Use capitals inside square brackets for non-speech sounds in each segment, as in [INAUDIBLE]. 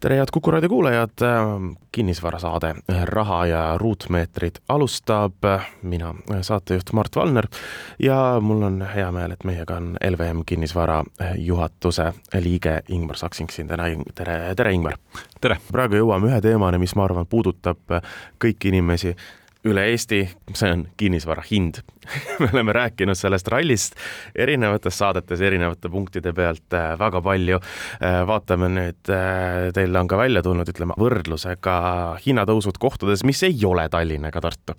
tere, head Kuku raadio kuulajad, kinnisvarasaade Raha ja ruutmeetrid alustab, mina, saatejuht Mart Valner ja mul on hea meel, et meiega on LVM kinnisvara juhatuse liige Ingmar Saksing siin täna, tere, tere Ingmar! tere! praegu jõuame ühe teemani, mis ma arvan, puudutab kõiki inimesi üle Eesti, see on kinnisvara hind [LAUGHS] me oleme rääkinud sellest rallist erinevates saadetes erinevate punktide pealt äh, väga palju. Äh, vaatame nüüd, äh, teil on ka välja tulnud, ütleme, võrdlusega hinnatõusud kohtades, mis ei ole Tallinn ega Tartu.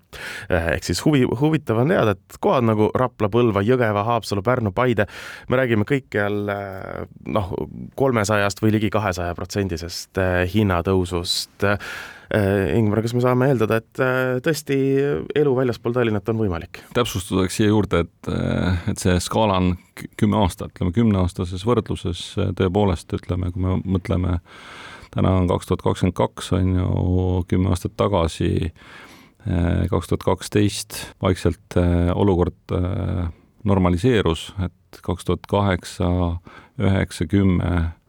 ehk siis huvi, huvitav on teada, et kohad nagu Rapla, Põlva, Jõgeva, Haapsalu, Pärnu, Paide, me räägime kõikjal noh, kolmesajast või ligi kahesaja protsendisest hinnatõusust Ingmar, kas me saame eeldada, et äh, tõesti elu väljaspool Tallinnat on võimalik? täpsustuseks siia juurde, et, äh, et see skaala on kümme aastat, ütleme kümneaastases võrdluses tõepoolest ütleme, kui me mõtleme, täna on kaks tuhat kakskümmend kaks, on ju kümme aastat tagasi, kaks tuhat kaksteist, vaikselt olukord normaliseerus, et kaks tuhat kaheksa, üheksa, kümme Äh,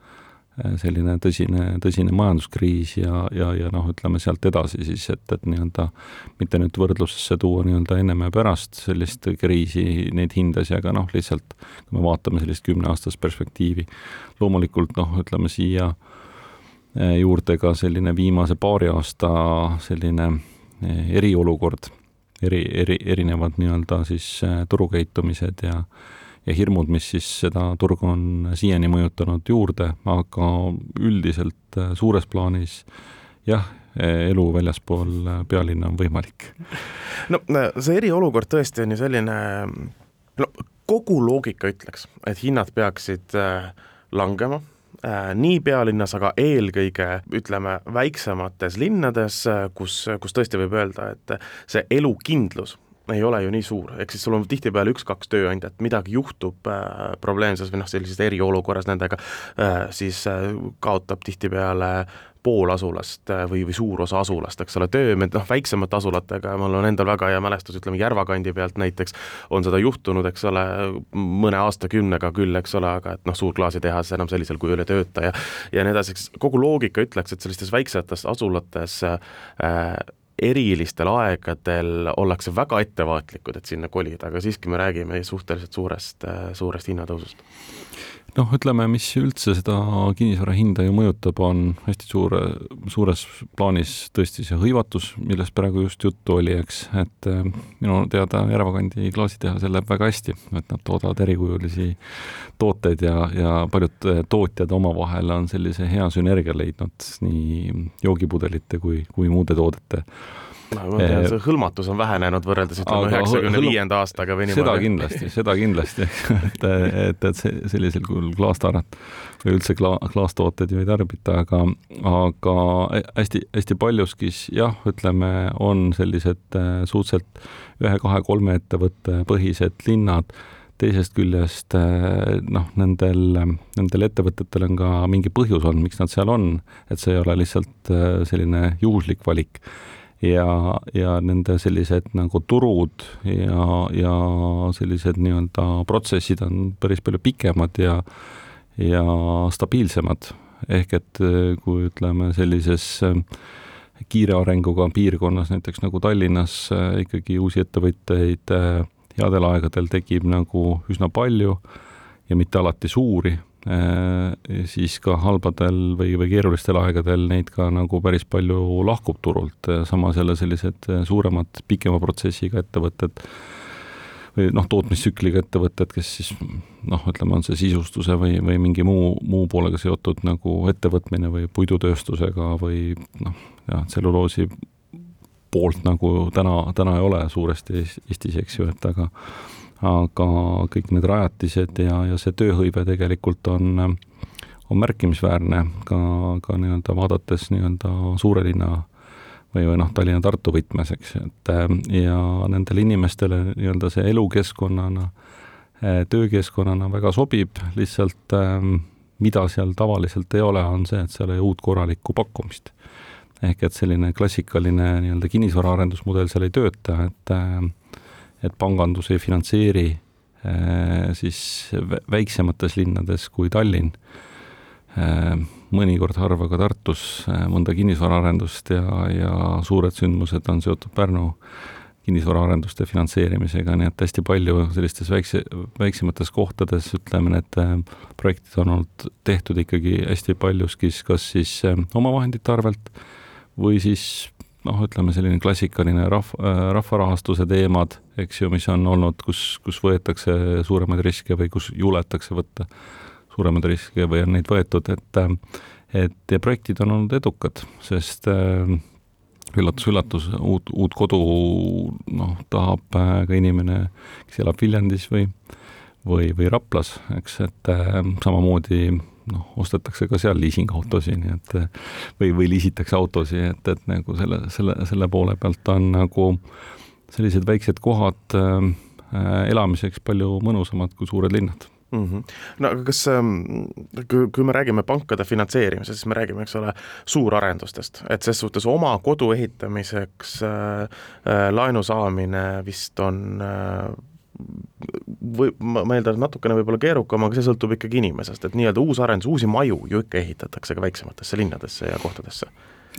selline tõsine, tõsine majanduskriis ja, ja, ja noh, ütleme sealt edasi siis, et, et nii-öelda mitte nüüd võrdlusesse tuua nii-öelda ennem ja pärast sellist kriisi, neid hindasid, aga noh, lihtsalt kui me vaatame sellist kümneaastast perspektiivi, loomulikult noh, ütleme siia äh, juurde ka selline viimase paari aasta selline äh, eriolukord, eri, eri, erinevad nii-öelda siis turukäitumised ja ja hirmud, mis siis seda turgu on siiani mõjutanud juurde, aga üldiselt äh, suures plaanis jah, elu väljaspool äh, pealinna on võimalik. no see eriolukord tõesti on ju selline, no kogu loogika ütleks, et hinnad peaksid äh, langema nii pealinnas, aga eelkõige ütleme, väiksemates linnades, kus, kus tõesti võib öelda, et see elukindlus ei ole ju nii suur, ehk siis sul on tihtipeale üks-kaks tööandjat, midagi juhtub äh, probleemses või noh, sellises eriolukorras nendega äh,, siis äh, kaotab tihtipeale pool asulast äh, või, või suur osa asulast, eks ole, töömehed, noh, väiksemate asulatega, mul on endal väga hea mälestus, ütleme Järva kandi pealt näiteks, on seda juhtunud, eks ole, mõne aastakümnega küll, eks ole, aga et noh, suur klaasitehas enam sellisel kujul ei tööta ja ja nii edasi, eks kogu loogika ütleks, et sellistes väiksetes asulates äh, erilistel aegadel ollakse väga ettevaatlikud, et sinna kolida, aga siiski me räägime suhteliselt suurest, suurest hinnatõusust noh, ütleme, mis üldse seda kinnisvara hinda ju mõjutab, on hästi suure, suures plaanis tõesti see hõivatus, millest praegu just juttu oli, eks, et äh, minu teada Järva kandi klaasitehasel läheb väga hästi, et nad toodavad erikujulisi tooteid ja, ja paljud äh, tootjad omavahel on sellise hea sünergia leidnud nii joogipudelite kui, kui muude toodete ma tean, see hõlmatus on vähenenud võrreldes ütleme üheksakümne viienda aastaga või niimoodi. seda kindlasti, seda kindlasti [LAUGHS] et, et, et sellisel kujul klaastarat või üldse kla-, klaastooteid ju ei tarbita, aga, aga hästi-hästi paljuskis jah, ütleme, on sellised äh, suhteliselt ühe-kahe-kolme ettevõtte põhised linnad, teisest küljest äh, noh, nendel, nendel ettevõtetel on ka mingi põhjus olnud, miks nad seal on, et see ei ole lihtsalt äh, selline juhuslik valik ja, ja nende sellised nagu turud ja, ja sellised nii-öelda protsessid on päris palju pikemad ja, ja stabiilsemad. ehk et eh, kui ütleme, sellises eh, kiire arenguga piirkonnas, näiteks nagu Tallinnas, eh, ikkagi uusi ettevõtteid headel aegadel tekib nagu üsna palju ja mitte alati suuri siis ka halbadel või, või keerulistel aegadel neid ka nagu päris palju lahkub turult, samas jälle sellised suuremad, pikema protsessiga ettevõtted või noh, tootmistsükliga ettevõtted, kes siis noh, ütleme, on see sisustuse või, või mingi muu, muu poolega seotud nagu ettevõtmine või puidutööstusega või noh, jah, tselluloosi poolt nagu täna, täna ei ole suuresti Eestis, eks ju, et aga aga kõik need rajatised ja, ja see tööhõive tegelikult on, on märkimisväärne ka, ka nii-öelda vaadates nii-öelda suure linna või, või noh, Tallinna-Tartu võtmes, eks, et ja nendele inimestele nii-öelda see elukeskkonnana töökeskkonnana väga sobib, lihtsalt ähm, mida seal tavaliselt ei ole, on see, et seal ei ole uut korralikku pakkumist. ehk et selline klassikaline nii-öelda kinnisvaraarendusmudel seal ei tööta, et et pangandus ei finantseeri siis väiksemates linnades kui Tallinn. Mõnikord harva ka Tartus mõnda kinnisvaraarendust ja, ja suured sündmused on seotud Pärnu kinnisvaraarenduste finantseerimisega, nii et hästi palju sellistes väikse, väiksemates kohtades, ütleme, need äh, projektid on olnud tehtud ikkagi hästi paljuski kas siis äh, omavahendite arvelt või siis noh, ütleme selline klassikaline rahv-, äh, rahvarahastuse teemad, eks ju, mis on olnud, kus, kus võetakse suuremaid riske või kus juletakse võtta suuremaid riske või on neid võetud, et et ja projektid on olnud edukad, sest äh, üllatus-üllatus, uut, uut kodu noh, tahab äh, ka inimene, kes elab Viljandis või, või, või Raplas, eks, et äh, samamoodi noh, ostetakse ka seal liisingautosid, nii et või, või liisitakse autosid, et, et nagu selle, selle, selle poole pealt on nagu sellised väiksed kohad äh, elamiseks palju mõnusamad kui suured linnad mm. -hmm. no aga kas, ähm, kui, kui me räägime pankade finantseerimisest, siis me räägime, eks ole, suurarendustest, et ses suhtes oma kodu ehitamiseks äh, äh, laenu saamine vist on äh, või ma, ma eeldan, et natukene võib-olla keerukam, aga see sõltub ikkagi inimesest, et nii-öelda uus arendus, uusi maju ju ikka ehitatakse ka väiksematesse linnadesse ja kohtadesse.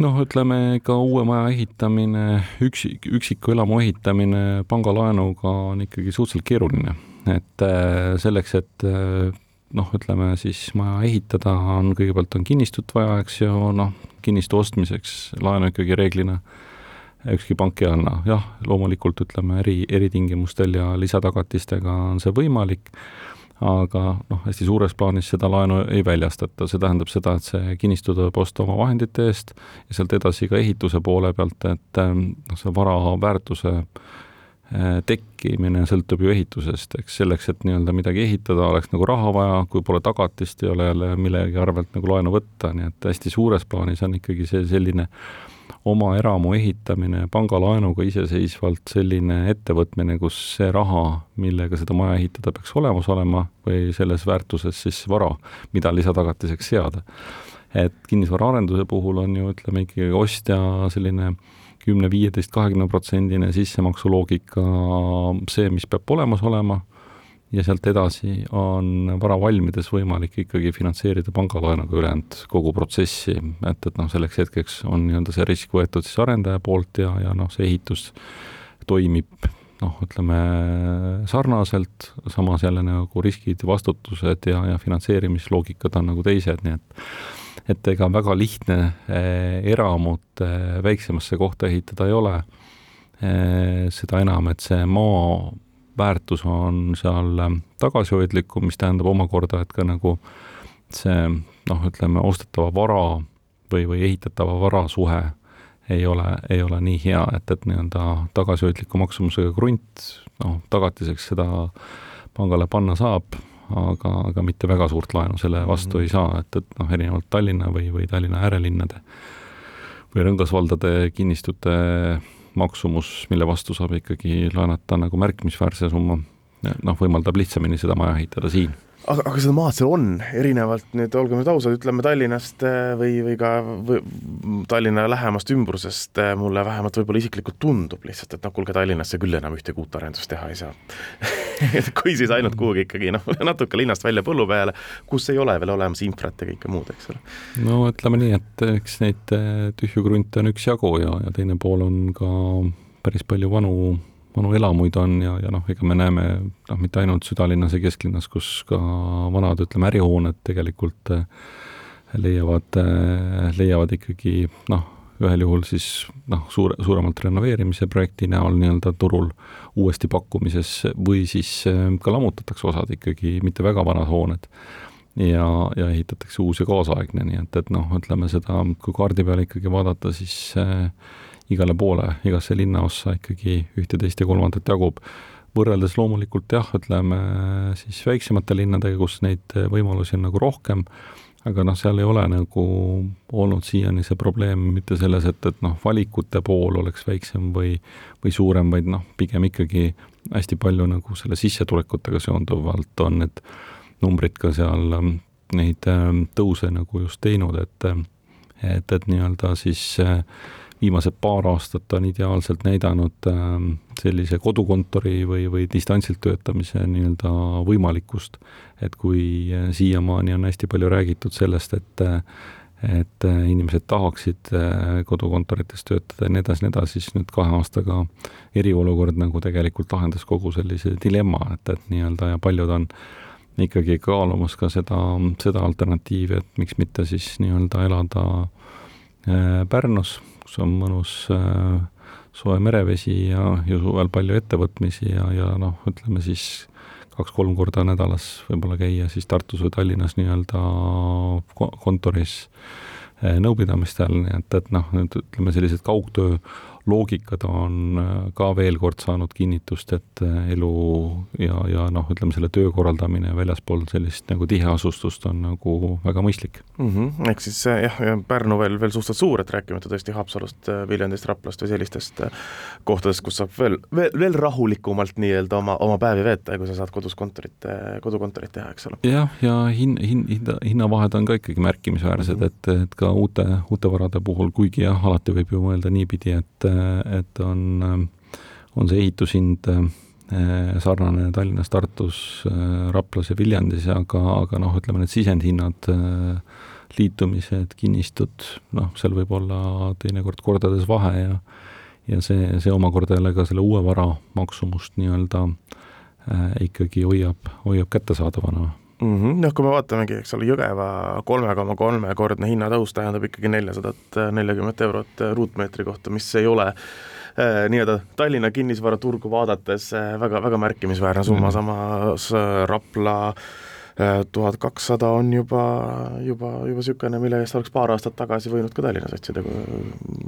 Noh, ütleme ka uue maja ehitamine, üksik, üksiku elamu ehitamine pangalaenuga on ikkagi suhteliselt keeruline. Et äh, selleks, et äh, noh, ütleme siis maja ehitada, on kõigepealt on kinnistut vaja, eks ju, noh, kinnistu ostmiseks laenu ikkagi reeglina ükski pank ei anna, jah, loomulikult ütleme eri, eritingimustel ja lisatagatistega on see võimalik, aga noh, hästi suures plaanis seda laenu ei väljastata, see tähendab seda, et see kinnistu tuleb osta oma vahendite eest ja sealt edasi ka ehituse poole pealt, et noh, see vara väärtuse äh, Äh, tekkimine sõltub ju ehitusest, eks selleks, et nii-öelda midagi ehitada, oleks nagu raha vaja, kui pole tagatist, ei ole jälle millegi arvelt nagu laenu võtta, nii et hästi suures plaanis on ikkagi see selline oma eramu ehitamine pangalaenuga iseseisvalt selline ettevõtmine, kus see raha, millega seda maja ehitada peaks olemas olema või selles väärtuses siis vara, mida lisatagatiseks seada. et kinnisvaraarenduse puhul on ju ütleme ikkagi ostja selline kümne, viieteist, kahekümne protsendine sissemaksuloogika see, mis peab olemas olema, ja sealt edasi on vara valmides võimalik ikkagi finantseerida pangalaenuga ülejäänud kogu protsessi, et, et noh, selleks hetkeks on nii-öelda see risk võetud siis arendaja poolt ja, ja noh, see ehitus toimib noh, ütleme sarnaselt, samas jälle nagu riskid, vastutused ja, ja finantseerimisloogikad on nagu teised, nii et et ega väga lihtne eh, eramut eh, väiksemasse kohta ehitada ei ole. Eh, seda enam, et see maa väärtus on seal tagasihoidlikum, mis tähendab omakorda, et ka nagu see noh, ütleme ostetava vara või, või ehitatava vara suhe ei ole, ei ole nii hea, et, et nii-öelda tagasihoidliku maksumusega krunt, noh, tagatiseks seda pangale panna saab aga, aga mitte väga suurt laenu selle vastu mm -hmm. ei saa, et, et noh, erinevalt Tallinna või, või Tallinna äärelinnade või rõngasvaldade kinnistute maksumus, mille vastu saab ikkagi laenata nagu märkimisväärse summa, noh, võimaldab lihtsamini seda maja ehitada siin aga, aga seda maad seal on, erinevalt nüüd, olgem nüüd ausad, ütleme Tallinnast äh, või, või ka või Tallinna lähemast ümbrusest äh, mulle vähemalt võib-olla isiklikult tundub lihtsalt, et noh, kuulge, Tallinnasse küll enam ühtegi uut arendust teha ei saa [LAUGHS] et kui siis ainult kuhugi ikkagi noh, natuke linnast välja põllu peale, kus ei ole veel olemas infrat ja kõike muud, eks ole. no ütleme nii, et eks neid äh, tühju krunte on üksjagu ja, ja teine pool on ka päris palju vanu vanu elamuid on ja, ja noh, ega me näeme noh, mitte ainult südalinnas ja kesklinnas, kus ka vanad, ütleme, ärihooned tegelikult eh, leiavad, eh, leiavad ikkagi noh, ühel juhul siis noh, suure, suuremalt renoveerimise projekti näol nii-öelda turul uuesti pakkumises või siis eh, ka lammutatakse osad ikkagi, mitte väga vanad hooned ja, ja ehitatakse uus ja kaasaegne, nii et, et noh, ütleme seda, kui kaardi peal ikkagi vaadata, siis äh, igale poole, igasse linnaossa ikkagi ühte, teist ja kolmandat jagub. võrreldes loomulikult jah, ütleme siis väiksemate linnadega, kus neid võimalusi on nagu rohkem, aga noh, seal ei ole nagu olnud siiani see probleem mitte selles, et, et noh, valikute pool oleks väiksem või, või suurem, vaid noh, pigem ikkagi hästi palju nagu selle sissetulekutega seonduvalt on need numbrid ka seal ähm, neid ähm, tõuse nagu just teinud, et et, et nii-öelda siis äh, viimased paar aastat on ideaalselt näidanud ähm, sellise kodukontori või, või distantsilt töötamise nii-öelda võimalikkust. et kui äh, siiamaani on hästi palju räägitud sellest, et et äh, inimesed tahaksid kodukontorites töötada ja nii edasi, nii edasi, siis nüüd kahe aastaga eriolukord nagu tegelikult lahendas kogu sellise dilemma, et, et nii-öelda ja paljud on ikkagi kaalumas ka seda, seda alternatiivi, et miks mitte siis nii-öelda elada äh, Pärnus, kus on mõnus äh, soe merevesi ja, ja suvel palju ettevõtmisi ja, ja noh, ütleme siis kaks-kolm korda nädalas võib-olla käia siis Tartus või Tallinnas nii-öelda kontoris äh, nõupidamistel, nii et, et noh, nüüd ütleme, sellised kaugtöö loogikad on äh, ka veel kord saanud kinnitust, et äh, elu ja, ja noh, ütleme selle töö korraldamine väljaspool sellist nagu tiheasustust on nagu väga mõistlik mm. -hmm. ehk siis äh, jah, ja Pärnu veel, veel suhteliselt suur, et rääkimata tõesti Haapsalust, Viljandist, Raplast või sellistest kohtadest, kus saab veel, veel, veel rahulikumalt nii-öelda oma, oma päevi veeta, kui sa saad kodus kontorit, kodukontorit teha, eks ole. jah, ja hin-, hin-, hinda, hinnavahed on ka ikkagi märkimisväärsed mm, -hmm. et, et ka uute, uute varade puhul, kuigi jah, alati võib ju mõelda niipidi, et et on, on see ehitushind eh, sarnane Tallinnas, Tartus, Raplas ja Viljandis, aga, aga noh, ütleme need sisendhinnad, liitumised, kinnistud, noh, seal võib olla teinekord kordades vahe ja ja see, see omakorda jälle ka selle uue vara maksumust nii-öelda äh, ikkagi hoiab, hoiab kättesaadavana mm -hmm.. noh, kui me vaatamegi, eks ole, Jõgeva kolme koma kolmekordne hinnatõus tähendab ikkagi neljasadat neljakümmet eurot ruutmeetri kohta, mis ei ole äh, nii-öelda Tallinna kinnisvaraturgu vaadates äh, väga, väga märkimisväärne summa mm, -hmm. samas äh, Rapla äh, tuhat kakssada on juba, juba, juba niisugune, mille eest oleks paar aastat tagasi võinud ka Tallinnas otsida,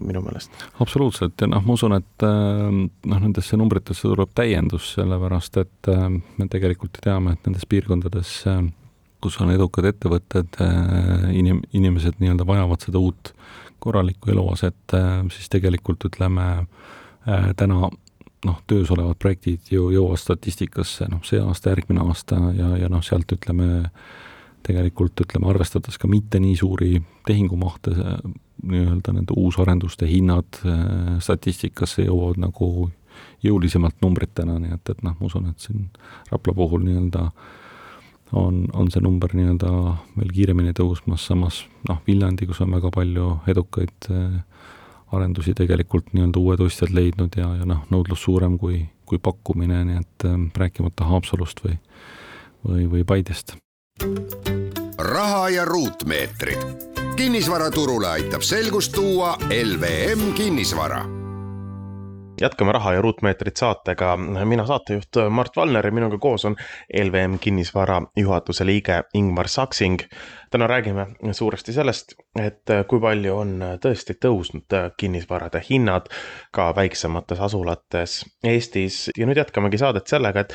minu meelest. absoluutselt ja noh, ma usun, et äh, noh, nendesse numbritesse tuleb täiendus, sellepärast et äh, me tegelikult ju teame, et nendes piirkondades kus on edukad ettevõtted, inim-, inimesed nii-öelda vajavad seda uut korralikku eluaset, siis tegelikult ütleme, täna noh, töös olevad projektid ju jõuavad statistikasse noh, see aasta, järgmine aasta ja, ja noh, sealt ütleme, tegelikult ütleme, arvestades ka mitte nii suuri tehingumahte, nii-öelda nende uusarenduste hinnad äh, statistikasse jõuavad nagu jõulisemalt numbritena, nii et, et noh, ma usun, et siin Rapla puhul nii-öelda on, on see number nii-öelda veel kiiremini tõusmas, samas noh, Viljandi, kus on väga palju edukaid äh, arendusi tegelikult nii-öelda uued ostjad leidnud ja, ja noh, nõudlus suurem kui, kui pakkumine, nii et äh, rääkimata Haapsalust või, või, või Paidest. raha ja ruutmeetrid. kinnisvaraturule aitab selgust tuua LVM kinnisvara jätkame Raha ja ruutmeetrit saatega. mina saatejuht Mart Valner ja minuga koos on LVM kinnisvara juhatuse liige Ingmar Saksing täna räägime suuresti sellest, et kui palju on tõesti tõusnud kinnisvarade hinnad ka väiksemates asulates Eestis ja nüüd jätkamegi saadet sellega, et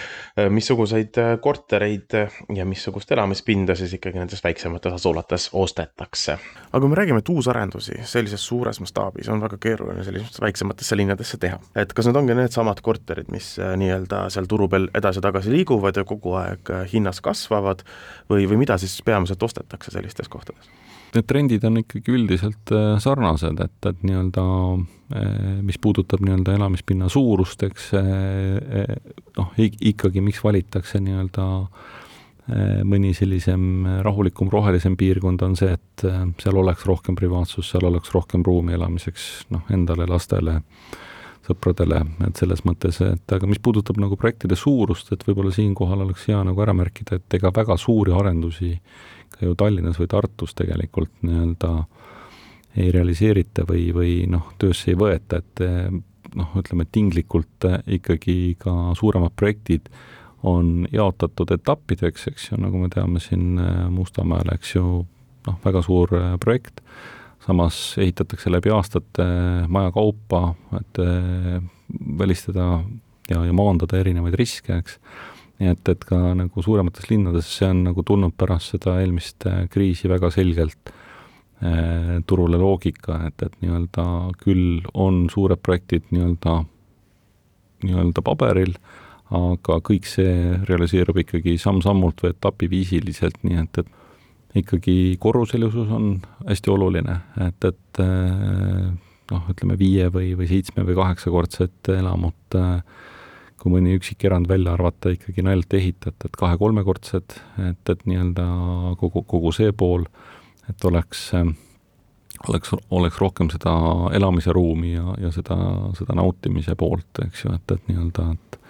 missuguseid kortereid ja missugust elamispinda siis ikkagi nendes väiksemates asulates ostetakse. aga kui me räägime, et uusarendusi sellises suures mastaabis on väga keeruline sellisesse väiksematesse linnadesse teha, et kas need ongi needsamad korterid, mis nii-öelda seal turu peal edasi-tagasi liiguvad ja kogu aeg hinnas kasvavad või, või mida siis peamiselt ostetakse? Tehakse sellistes kohtades? Need trendid on ikkagi üldiselt äh, sarnased, et, et nii-öelda äh, mis puudutab nii-öelda elamispinna suurust, eks äh, noh, ikkagi miks valitakse nii-öelda mõni sellisem rahulikum, rohelisem piirkond on see, et seal oleks rohkem privaatsust, seal oleks rohkem ruumi elamiseks noh, endale, lastele, sõpradele, et selles mõttes, et aga mis puudutab nagu projektide suurust, et võib-olla siinkohal oleks hea nagu ära märkida, et ega väga suuri arendusi ka ju Tallinnas või Tartus tegelikult nii-öelda ei realiseerita või, või noh, töösse ei võeta, et noh, ütleme tinglikult ikkagi ka suuremad projektid on jaotatud etappideks, eks ju, nagu me teame siin Mustamäel, eks ju, noh, väga suur projekt, samas ehitatakse läbi aastate maja kaupa, et välistada ja, ja maandada erinevaid riske, eks nii et, et ka nagu suuremates linnades see on nagu tulnud pärast seda eelmist äh, kriisi väga selgelt äh, turule loogika, et, et nii-öelda küll on suured projektid nii-öelda, nii-öelda paberil, aga kõik see realiseerub ikkagi samm-sammult või etapiviisiliselt, nii et, et ikkagi korruselisus on hästi oluline, et, et noh, ütleme viie või, või seitsme või kaheksakordset elamut, kui mõni üksik erand välja arvata, ikkagi naljalt ehitajat, et kahe-kolmekordsed, et, et nii-öelda kogu, kogu see pool, et oleks, oleks, oleks rohkem seda elamise ruumi ja, ja seda, seda nautimise poolt, eks ju, et, et nii-öelda, et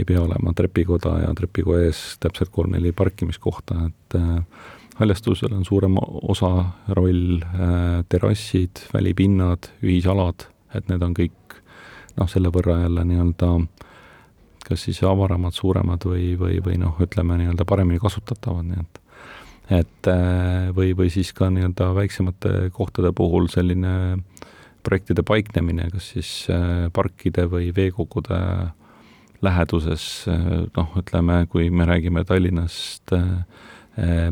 ei pea olema trepikoda ja trepikoja ees täpselt kolm-neli parkimiskohta, et äh, haljastusel on suurem osa, roll, äh, terrassid, välipinnad, ühisalad, et need on kõik noh, selle võrra jälle nii-öelda kas siis avaramad, suuremad või, või, või noh, ütleme nii-öelda paremini kasutatavad, nii et et äh, või, või siis ka nii-öelda väiksemate kohtade puhul selline projektide paiknemine, kas siis parkide või veekogude läheduses, noh, ütleme, kui me räägime Tallinnast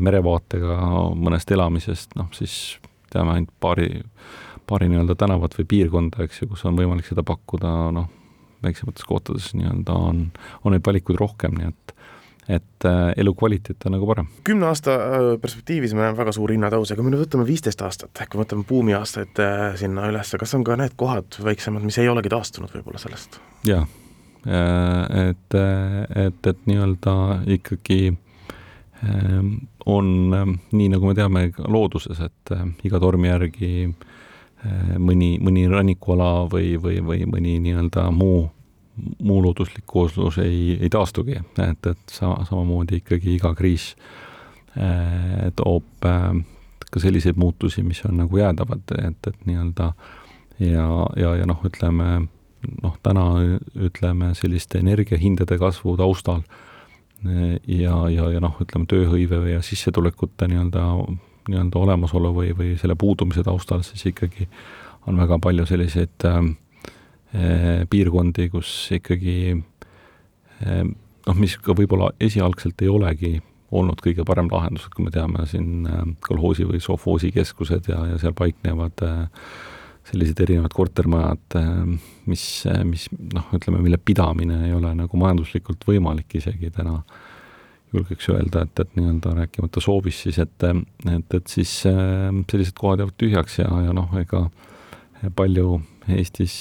merevaatega mõnest elamisest, noh siis teame ainult paari, paari nii-öelda tänavat või piirkonda, eks ju, kus on võimalik seda pakkuda, noh, väiksemates kohtades nii-öelda on, on neid valikuid rohkem, nii et et äh, elukvaliteet on nagu parem. kümne aasta äh, perspektiivis me näeme väga suuri hinnatõuse, aga me nüüd võtame viisteist aastat, kui võtame buumiaastaid äh, sinna üles, kas on ka need kohad väiksemad, mis ei olegi taastunud võib-olla sellest? jaa, et, et, et nii-öelda ikkagi ähm, on ähm, nii, nagu me teame looduses, et iga tormi järgi äh, mõni, mõni rannikuala või, või, või mõni nii-öelda muu, muu looduslik kooslus ei, ei taastugi, et, et sa, samamoodi ikkagi iga kriis toob ka selliseid muutusi, mis on nagu jäädavad, et, et nii-öelda ja, ja, ja noh, ütleme noh, täna ütleme selliste energiahindade kasvu taustal ja, ja, ja noh, ütleme tööhõive ja sissetulekute nii-öelda, nii-öelda olemasolu või, või selle puudumise taustal, siis ikkagi on väga palju selliseid äh, piirkondi, kus ikkagi äh, noh, mis ka võib-olla esialgselt ei olegi olnud kõige parem lahendus, kui me teame siin äh, kolhoosi või sovhoosi keskused ja, ja seal paiknevad äh, sellised erinevad kortermajad, äh, mis, äh, mis noh, ütleme, mille pidamine ei ole nagu majanduslikult võimalik isegi täna, julgeks öelda, et, et nii-öelda rääkimata soovist siis, et, et, et siis äh, sellised kohad jäävad tühjaks ja, ja noh, ega palju Eestis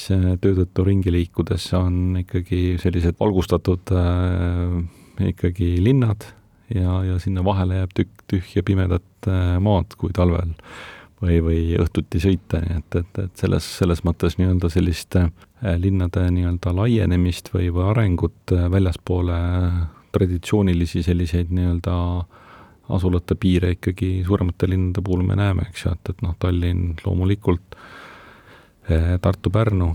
töö tõttu ringi liikudes on ikkagi sellised valgustatud äh, ikkagi linnad ja, ja sinna vahele jääb tükk tühja pimedat äh, maad, kui talvel või, või õhtuti sõita, nii et, et, et selles, selles mõttes nii-öelda sellist äh, linnade nii-öelda laienemist või, või arengut äh, väljaspoole traditsioonilisi selliseid nii-öelda asulate piire ikkagi suuremate linnade puhul me näeme, eks ju, et, et noh, Tallinn loomulikult, äh, Tartu, Pärnu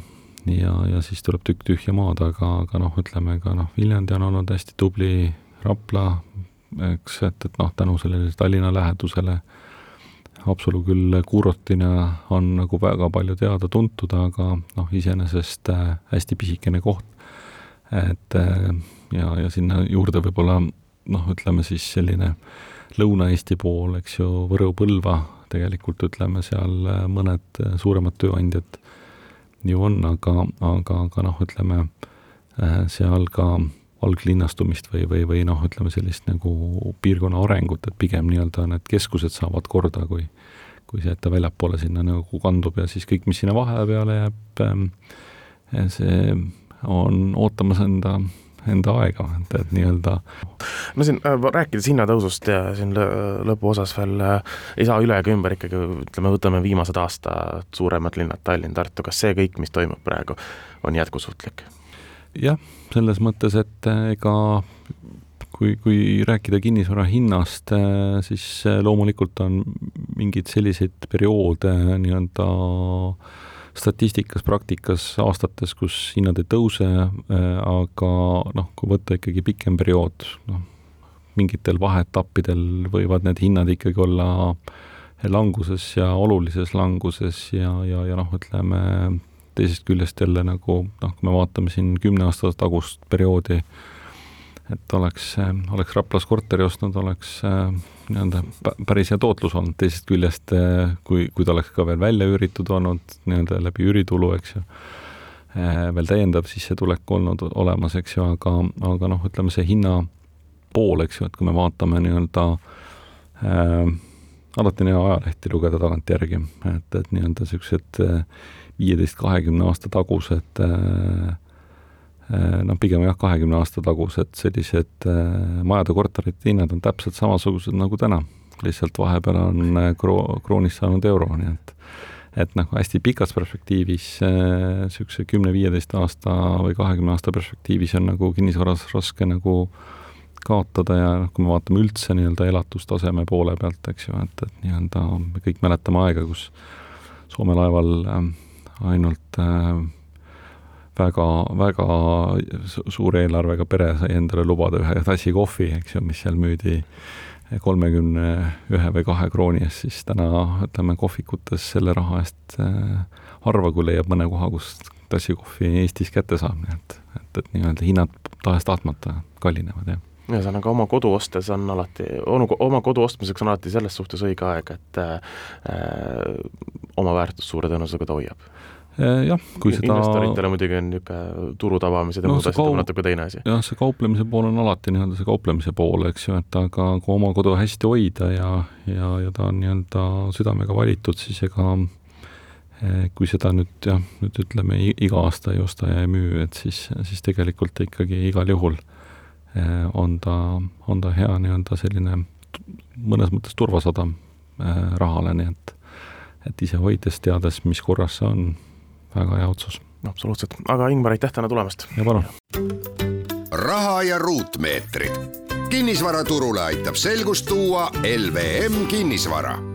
ja, ja siis tuleb tükk tühja maad, aga, aga noh, ütleme ka noh, Viljandi on olnud hästi tubli, Rapla, eks, et, et noh, tänu sellele Tallinna lähedusele äh, Haapsalu küll kuurortina on nagu väga palju teada-tuntud, aga noh, iseenesest äh, hästi pisikene koht. Et äh, ja, ja sinna juurde võib-olla noh, ütleme siis selline Lõuna-Eesti pool, eks ju, Võru-Põlva, tegelikult ütleme seal äh, mõned suuremad tööandjad ju on, aga, aga, aga noh, ütleme seal ka alglinnastumist või, või, või noh, ütleme sellist nagu piirkonna arengut, et pigem nii-öelda need keskused saavad korda, kui kui see, et ta väljapoole sinna nagu kandub ja siis kõik, mis sinna vahepeale jääb, ähm, see on ootamas enda, enda aega, et, et nii-öelda no siin äh, rääkides hinnatõusust ja siin lõpuosas veel äh, ei saa üle ega ümber ikkagi, ütleme, võtame viimased aastad suuremad linnad, Tallinn, Tartu, kas see kõik, mis toimub praegu, on jätkusuutlik? jah, selles mõttes, et äh, ega kui, kui rääkida kinnisvara hinnast, äh, siis äh, loomulikult on mingeid selliseid perioode nii-öelda statistikas, praktikas, aastates, kus hinnad ei tõuse, aga noh, kui võtta ikkagi pikem periood, noh, mingitel vaheetappidel võivad need hinnad ikkagi olla languses ja olulises languses ja, ja, ja noh, ütleme teisest küljest jälle nagu noh, kui me vaatame siin kümne aasta tagust perioodi, et oleks, oleks Raplas korteri ostnud, oleks äh, nii-öelda päris hea tootlus olnud, teisest küljest äh, kui, kui ta oleks ka veel välja üüritud olnud nii-öelda läbi üüritulu, eks ju, veel täiendav sissetulek olnud olemas, eks ju, aga, aga noh, ütleme see hinna pool, eks ju, et kui me vaatame nii-öelda äh, alati on hea ajalehti lugeda tagantjärgi, et, et nii-öelda niisugused viieteist, kahekümne aasta tagused äh, Äh, noh, pigem jah, kahekümne aasta tagused sellised äh, majade, korterite hinnad on täpselt samasugused nagu täna. lihtsalt vahepeal on äh, kro-, kroonist saanud euro, nii et et noh, hästi pikas perspektiivis niisuguse kümne-viieteist aasta või kahekümne aasta perspektiivis on nagu kinnisvaras raske nagu kaotada ja noh, kui me vaatame üldse nii-öelda elatustaseme poole pealt, eks ju, et, et nii-öelda me kõik mäletame aega, kus Soome laeval ainult äh, väga, väga suure eelarvega pere sai endale lubada ühe tassi kohvi, eks ju, mis seal müüdi kolmekümne ühe või kahe krooni eest, siis täna ütleme kohvikutes selle raha eest äh, harva, kui leiab mõne koha, kus tassi kohvi Eestis kätte saab, nii et, et, et nii-öelda hinnad tahes-tahtmata kallinevad, jah. Ühesõnaga, oma kodu ostes on alati, oma kodu ostmiseks on alati selles suhtes õige aeg, et äh, oma väärtust suure tõenäosusega ta hoiab jah, kui seda investoritele muidugi on niisugune turu tabamised ja no, muud asjad kaup... natuke teine asi. jah, see kauplemise pool on alati nii-öelda see kauplemise pool, eks ju, et aga kui oma kodu hästi hoida ja, ja, ja ta on nii-öelda südamega valitud, siis ega eh, kui seda nüüd jah, nüüd ütleme iga aasta ei osta ja ei müü, et siis, siis tegelikult ikkagi igal juhul eh, on ta, on ta hea nii-öelda selline mõnes mõttes turvasadam rahale, nii et et ise hoides, teades, mis korras see on, väga hea otsus. absoluutselt, aga Ingmar, aitäh täna tulemast! ja palun! raha ja ruutmeetrid. kinnisvaraturule aitab selgust tuua LVM kinnisvara